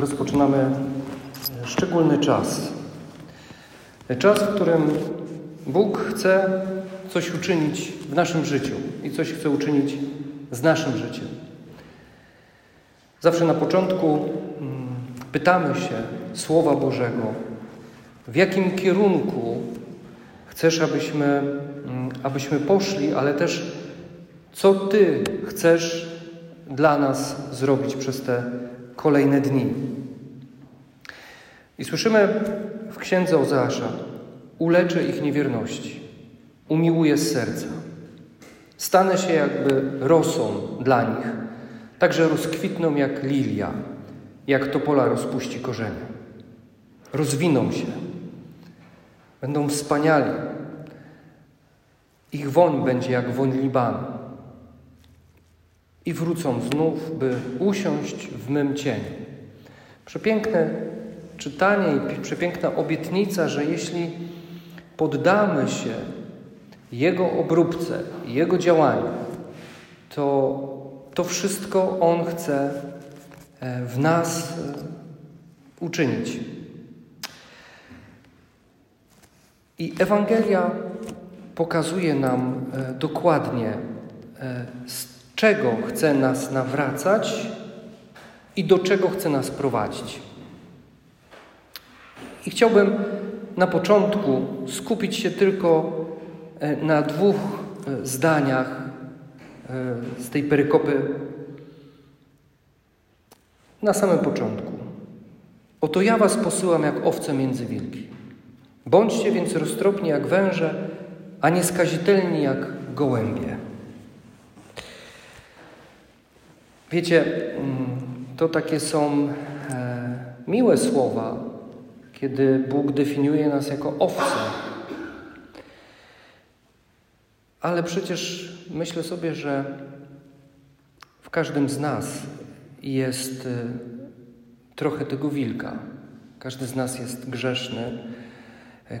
rozpoczynamy szczególny czas. Czas, w którym Bóg chce coś uczynić w naszym życiu i coś chce uczynić z naszym życiem. Zawsze na początku mm, pytamy się Słowa Bożego, w jakim kierunku chcesz, abyśmy, mm, abyśmy poszli, ale też co Ty chcesz dla nas zrobić przez te kolejne dni. I słyszymy w księdze Ozeasza: Uleczę ich niewierności, umiłuję z serca. Stanę się jakby rosą dla nich, także rozkwitną jak lilia, jak topola rozpuści korzenie. Rozwiną się, będą wspaniali. Ich woń będzie jak woń Libanu. I wrócą znów, by usiąść w mym cieniu. Przepiękne czytanie i przepiękna obietnica, że jeśli poddamy się Jego obróbce, Jego działaniu, to to wszystko On chce e, w nas e, uczynić. I Ewangelia pokazuje nam e, dokładnie, czego chce nas nawracać i do czego chce nas prowadzić. I chciałbym na początku skupić się tylko e, na dwóch e, zdaniach e, z tej perykopy. Na samym początku. Oto ja was posyłam jak owce między wilki. Bądźcie więc roztropni jak węże, a nieskazitelni jak gołębie. Wiecie, mm, to takie są miłe słowa, kiedy Bóg definiuje nas jako owce. Ale przecież myślę sobie, że w każdym z nas jest y, trochę tego wilka. Każdy z nas jest grzeszny.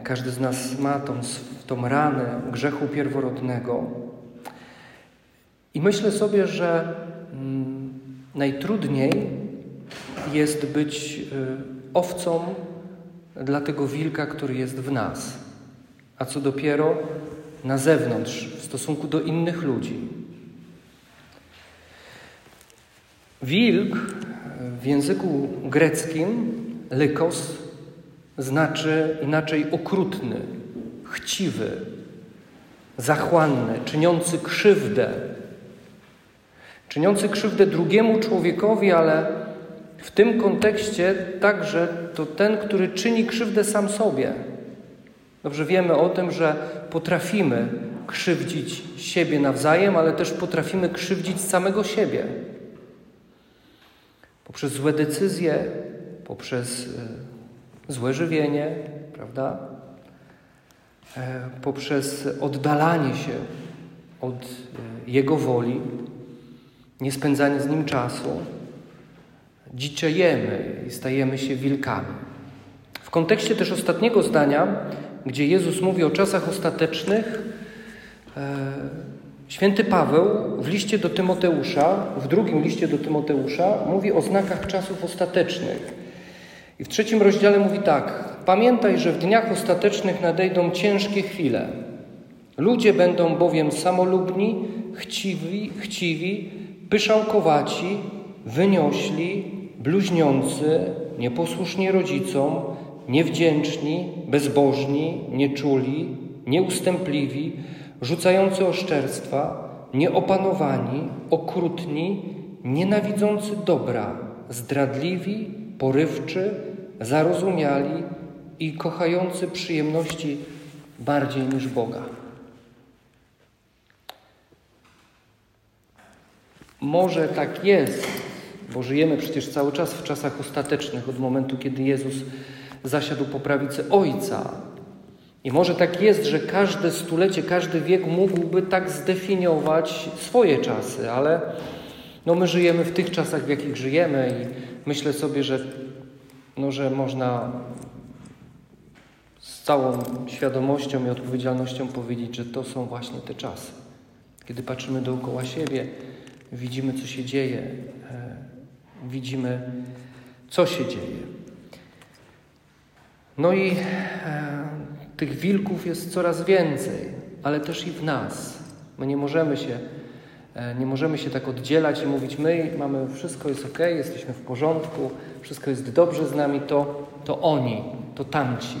Każdy z nas ma tą, tą ranę grzechu pierworodnego. I myślę sobie, że mm, najtrudniej jest być y, owcą dla tego wilka, który jest w nas, a co dopiero na zewnątrz, w stosunku do innych ludzi. Wilk w języku greckim, lykos, znaczy inaczej okrutny, chciwy, zachłanny, czyniący krzywdę. Czyniący krzywdę drugiemu człowiekowi, ale w tym kontekście także to ten, który czyni krzywdę sam sobie. Dobrze wiemy o tym, że potrafimy krzywdzić siebie nawzajem, ale też potrafimy krzywdzić samego siebie. Poprzez złe decyzje, poprzez e, złe żywienie, prawda? E, poprzez oddalanie się od e, Jego woli, nie spędzanie z Nim czasu dziczejemy i stajemy się wilkami. W kontekście też ostatniego zdania, gdzie Jezus mówi o czasach ostatecznych, e, święty Paweł w liście do Tymoteusza, w drugim liście do Tymoteusza, mówi o znakach czasów ostatecznych. I w trzecim rozdziale mówi tak: Pamiętaj, że w dniach ostatecznych nadejdą ciężkie chwile. Ludzie będą bowiem samolubni, chciwi, chciwi pyszałkowaci, wyniośli, bluźniący, nieposłuszni rodzicom, niewdzięczni, bezbożni, nieczuli, nieustępliwi, rzucający oszczerstwa, nieopanowani, okrutni, nienawidzący dobra, zdradliwi, porywczy, zarozumiali i kochający przyjemności bardziej niż Boga. Może tak jest, bo żyjemy przecież cały czas w czasach ostatecznych, od momentu, kiedy Jezus zasiadł po prawicy Ojca. I może tak jest, że każde stulecie, każdy wiek mógłby tak zdefiniować swoje czasy, ale no my żyjemy w tych czasach, w jakich żyjemy i myślę sobie, że, no, że można z całą świadomością i odpowiedzialnością powiedzieć, że to są właśnie te czasy. Kiedy patrzymy dookoła siebie, widzimy, co się dzieje, e, widzimy Co się dzieje? No i e, tych wilków jest coraz więcej, ale też i w nas. My nie możemy się, e, nie możemy się tak oddzielać i mówić, my mamy, wszystko jest ok, jesteśmy w porządku, wszystko jest dobrze z nami, to, to oni, to tamci.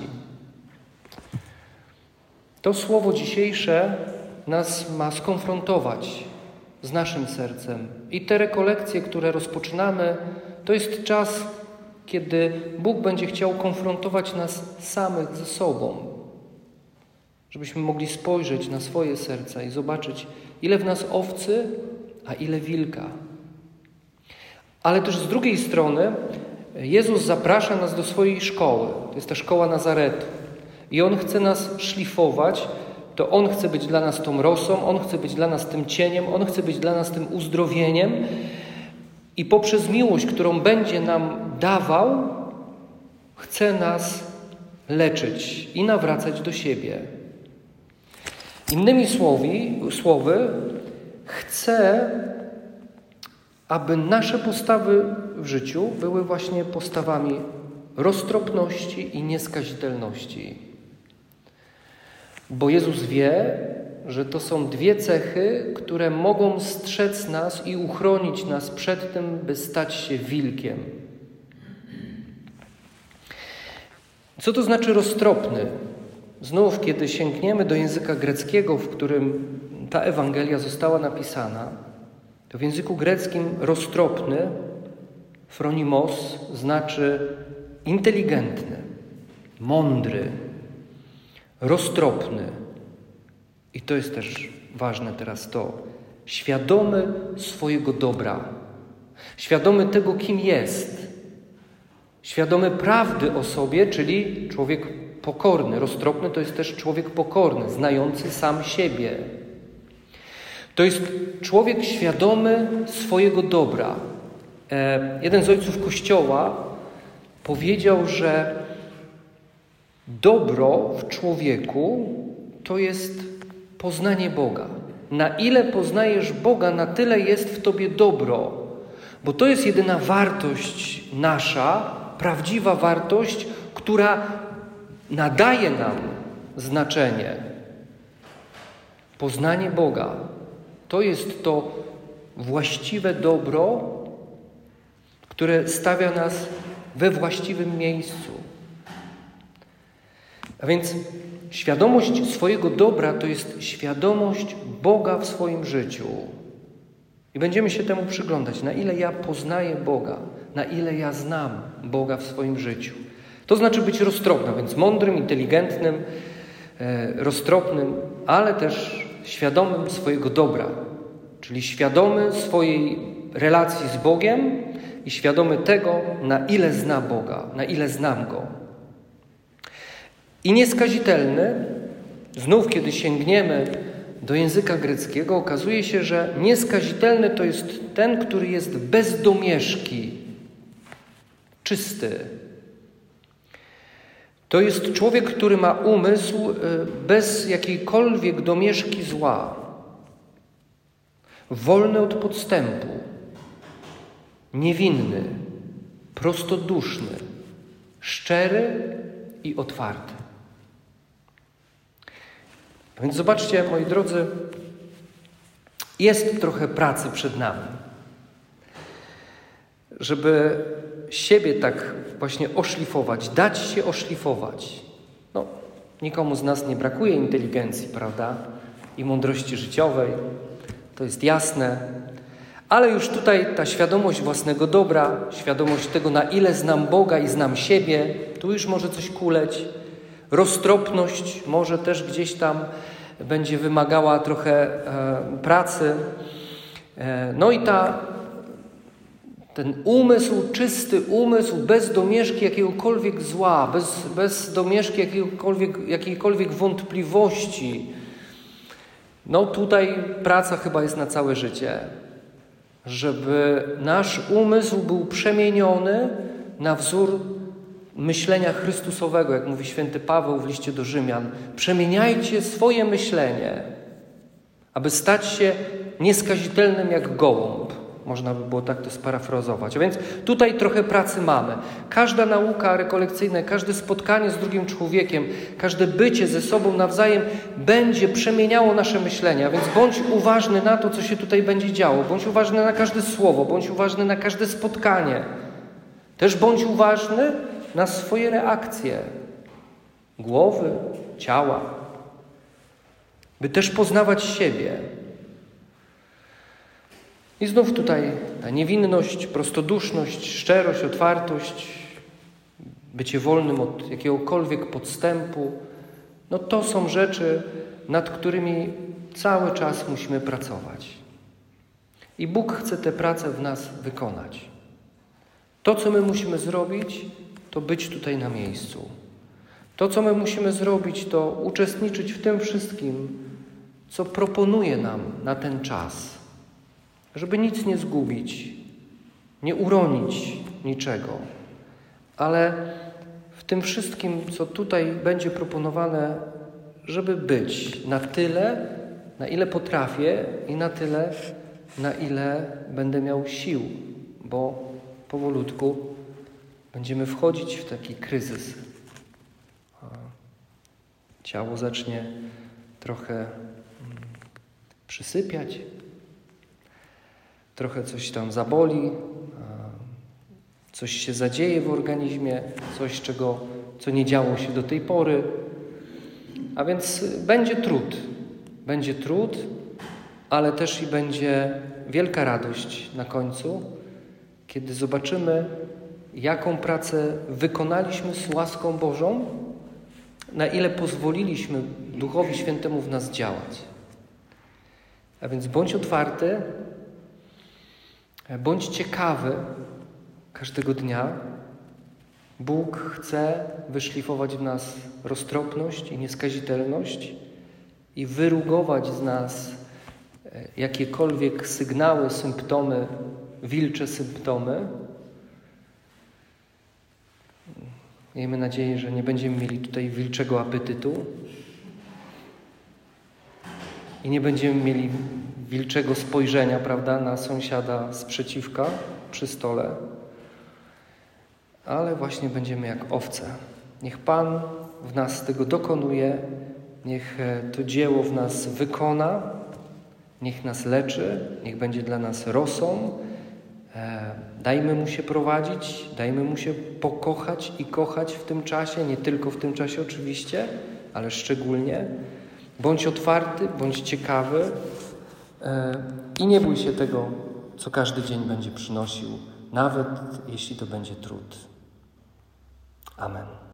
To słowo dzisiejsze nas ma skonfrontować z naszym sercem. I te rekolekcje, które rozpoczynamy, to jest czas, kiedy Bóg będzie chciał konfrontować nas samych ze sobą, żebyśmy mogli spojrzeć na swoje serca i zobaczyć, ile w nas owcy, a ile wilka. Ale też z drugiej strony Jezus zaprasza nas do swojej szkoły. To jest ta szkoła Nazaretu. I On chce nas szlifować, to On chce być dla nas tą rosą, On chce być dla nas tym cieniem, On chce być dla nas tym uzdrowieniem. I poprzez miłość, którą będzie nam dawał, chce nas leczyć i nawracać do siebie. Innymi słowi, słowy, chce, aby nasze postawy w życiu były właśnie postawami roztropności i nieskazitelności. Bo Jezus wie, że to są dwie cechy, które mogą strzec nas i uchronić nas przed tym, by stać się wilkiem. Co to znaczy roztropny? Znów, kiedy sięgniemy do języka greckiego, w którym ta Ewangelia została napisana, to w języku greckim roztropny, fronimos, znaczy inteligentny, mądry, roztropny. I to jest też ważne teraz to. Świadomy swojego dobra, świadomy tego, kim jest, świadomy prawdy o sobie, czyli człowiek pokorny. Roztropny to jest też człowiek pokorny, znający sam siebie. To jest człowiek świadomy swojego dobra. E, jeden z ojców Kościoła powiedział, że dobro w człowieku to jest poznanie Boga. Na ile poznajesz Boga, na tyle jest w tobie dobro, bo to jest jedyna wartość nasza, prawdziwa wartość, która nadaje nam znaczenie. Poznanie Boga to jest to właściwe dobro, które stawia nas we właściwym miejscu. A więc świadomość swojego dobra to jest świadomość Boga w swoim życiu. I będziemy się temu przyglądać, na ile ja poznaję Boga, na ile ja znam Boga w swoim życiu. To znaczy być roztropnym, więc mądrym, inteligentnym, e, roztropnym, ale też świadomym swojego dobra, czyli świadomy swojej relacji z Bogiem i świadomy tego, na ile zna Boga, na ile znam Go. I nieskazitelny, znów kiedy sięgniemy do języka greckiego, okazuje się, że nieskazitelny to jest ten, który jest bez domieszki, czysty. To jest człowiek, który ma umysł y, bez jakiejkolwiek domieszki zła, wolny od podstępu, niewinny, prostoduszny, szczery i otwarty. Więc zobaczcie, moi drodzy, jest trochę pracy przed nami, żeby siebie tak właśnie oszlifować, dać się oszlifować. No, nikomu z nas nie brakuje inteligencji, prawda? I mądrości życiowej, to jest jasne. Ale już tutaj ta świadomość własnego dobra, świadomość tego, na ile znam Boga i znam siebie, tu już może coś kuleć. Roztropność może też gdzieś tam będzie wymagała trochę e, pracy. E, no i ta, ten umysł, czysty umysł, bez domieszki jakiegokolwiek zła, bez, bez domieszki jakiegokolwiek, jakiejkolwiek wątpliwości. No tutaj praca chyba jest na całe życie, żeby nasz umysł był przemieniony na wzór myślenia Chrystusowego, jak mówi święty Paweł w liście do Rzymian. Przemieniajcie swoje myślenie, aby stać się nieskazitelnym jak gołąb, Można by było tak to sparafrazować. A więc tutaj trochę pracy mamy. Każda nauka rekolekcyjna, każde spotkanie z drugim człowiekiem, każde bycie ze sobą nawzajem będzie przemieniało nasze myślenia. Więc bądź uważny na to, co się tutaj będzie działo. Bądź uważny na każde słowo, bądź uważny na każde spotkanie. Też bądź uważny na swoje reakcje głowy, ciała, by też poznawać siebie. I znów tutaj ta niewinność, prostoduszność, szczerość, otwartość, bycie wolnym od jakiegokolwiek podstępu, no to są rzeczy, nad którymi cały czas musimy pracować. I Bóg chce tę pracę w nas wykonać. To, co my musimy zrobić, to być tutaj na miejscu. To, co my musimy zrobić, to uczestniczyć w tym wszystkim, co proponuje nam na ten czas, żeby nic nie zgubić, nie uronić niczego, ale w tym wszystkim, co tutaj będzie proponowane, żeby być na tyle, na ile potrafię i na tyle, na ile będę miał sił, bo powolutku będziemy wchodzić w taki kryzys. Ciało zacznie trochę mm, przysypiać, trochę coś tam zaboli, coś się zadzieje w organizmie, coś, czego, co nie działo się do tej pory. A więc będzie trud. Będzie trud, ale też i będzie wielka radość na końcu, kiedy zobaczymy, jaką pracę wykonaliśmy z łaską Bożą, na ile pozwoliliśmy Duchowi Świętemu w nas działać. A więc bądź otwarty, bądź ciekawy każdego dnia. Bóg chce wyszlifować w nas roztropność i nieskazitelność i wyrugować z nas e, jakiekolwiek sygnały, symptomy, wilcze symptomy. Miejmy nadzieję, że nie będziemy mieli tutaj wilczego apetytu i nie będziemy mieli wilczego spojrzenia, prawda, na sąsiada sprzeciwka przy stole, ale właśnie będziemy jak owce. Niech Pan w nas tego dokonuje, niech e, to dzieło w nas wykona, niech nas leczy, niech będzie dla nas rosą. E, dajmy Mu się prowadzić, dajmy Mu się pokochać i kochać w tym czasie, nie tylko w tym czasie oczywiście, ale szczególnie. Bądź otwarty, bądź ciekawy e, i nie bój się tego, co każdy dzień będzie przynosił, nawet jeśli to będzie trud. Amen.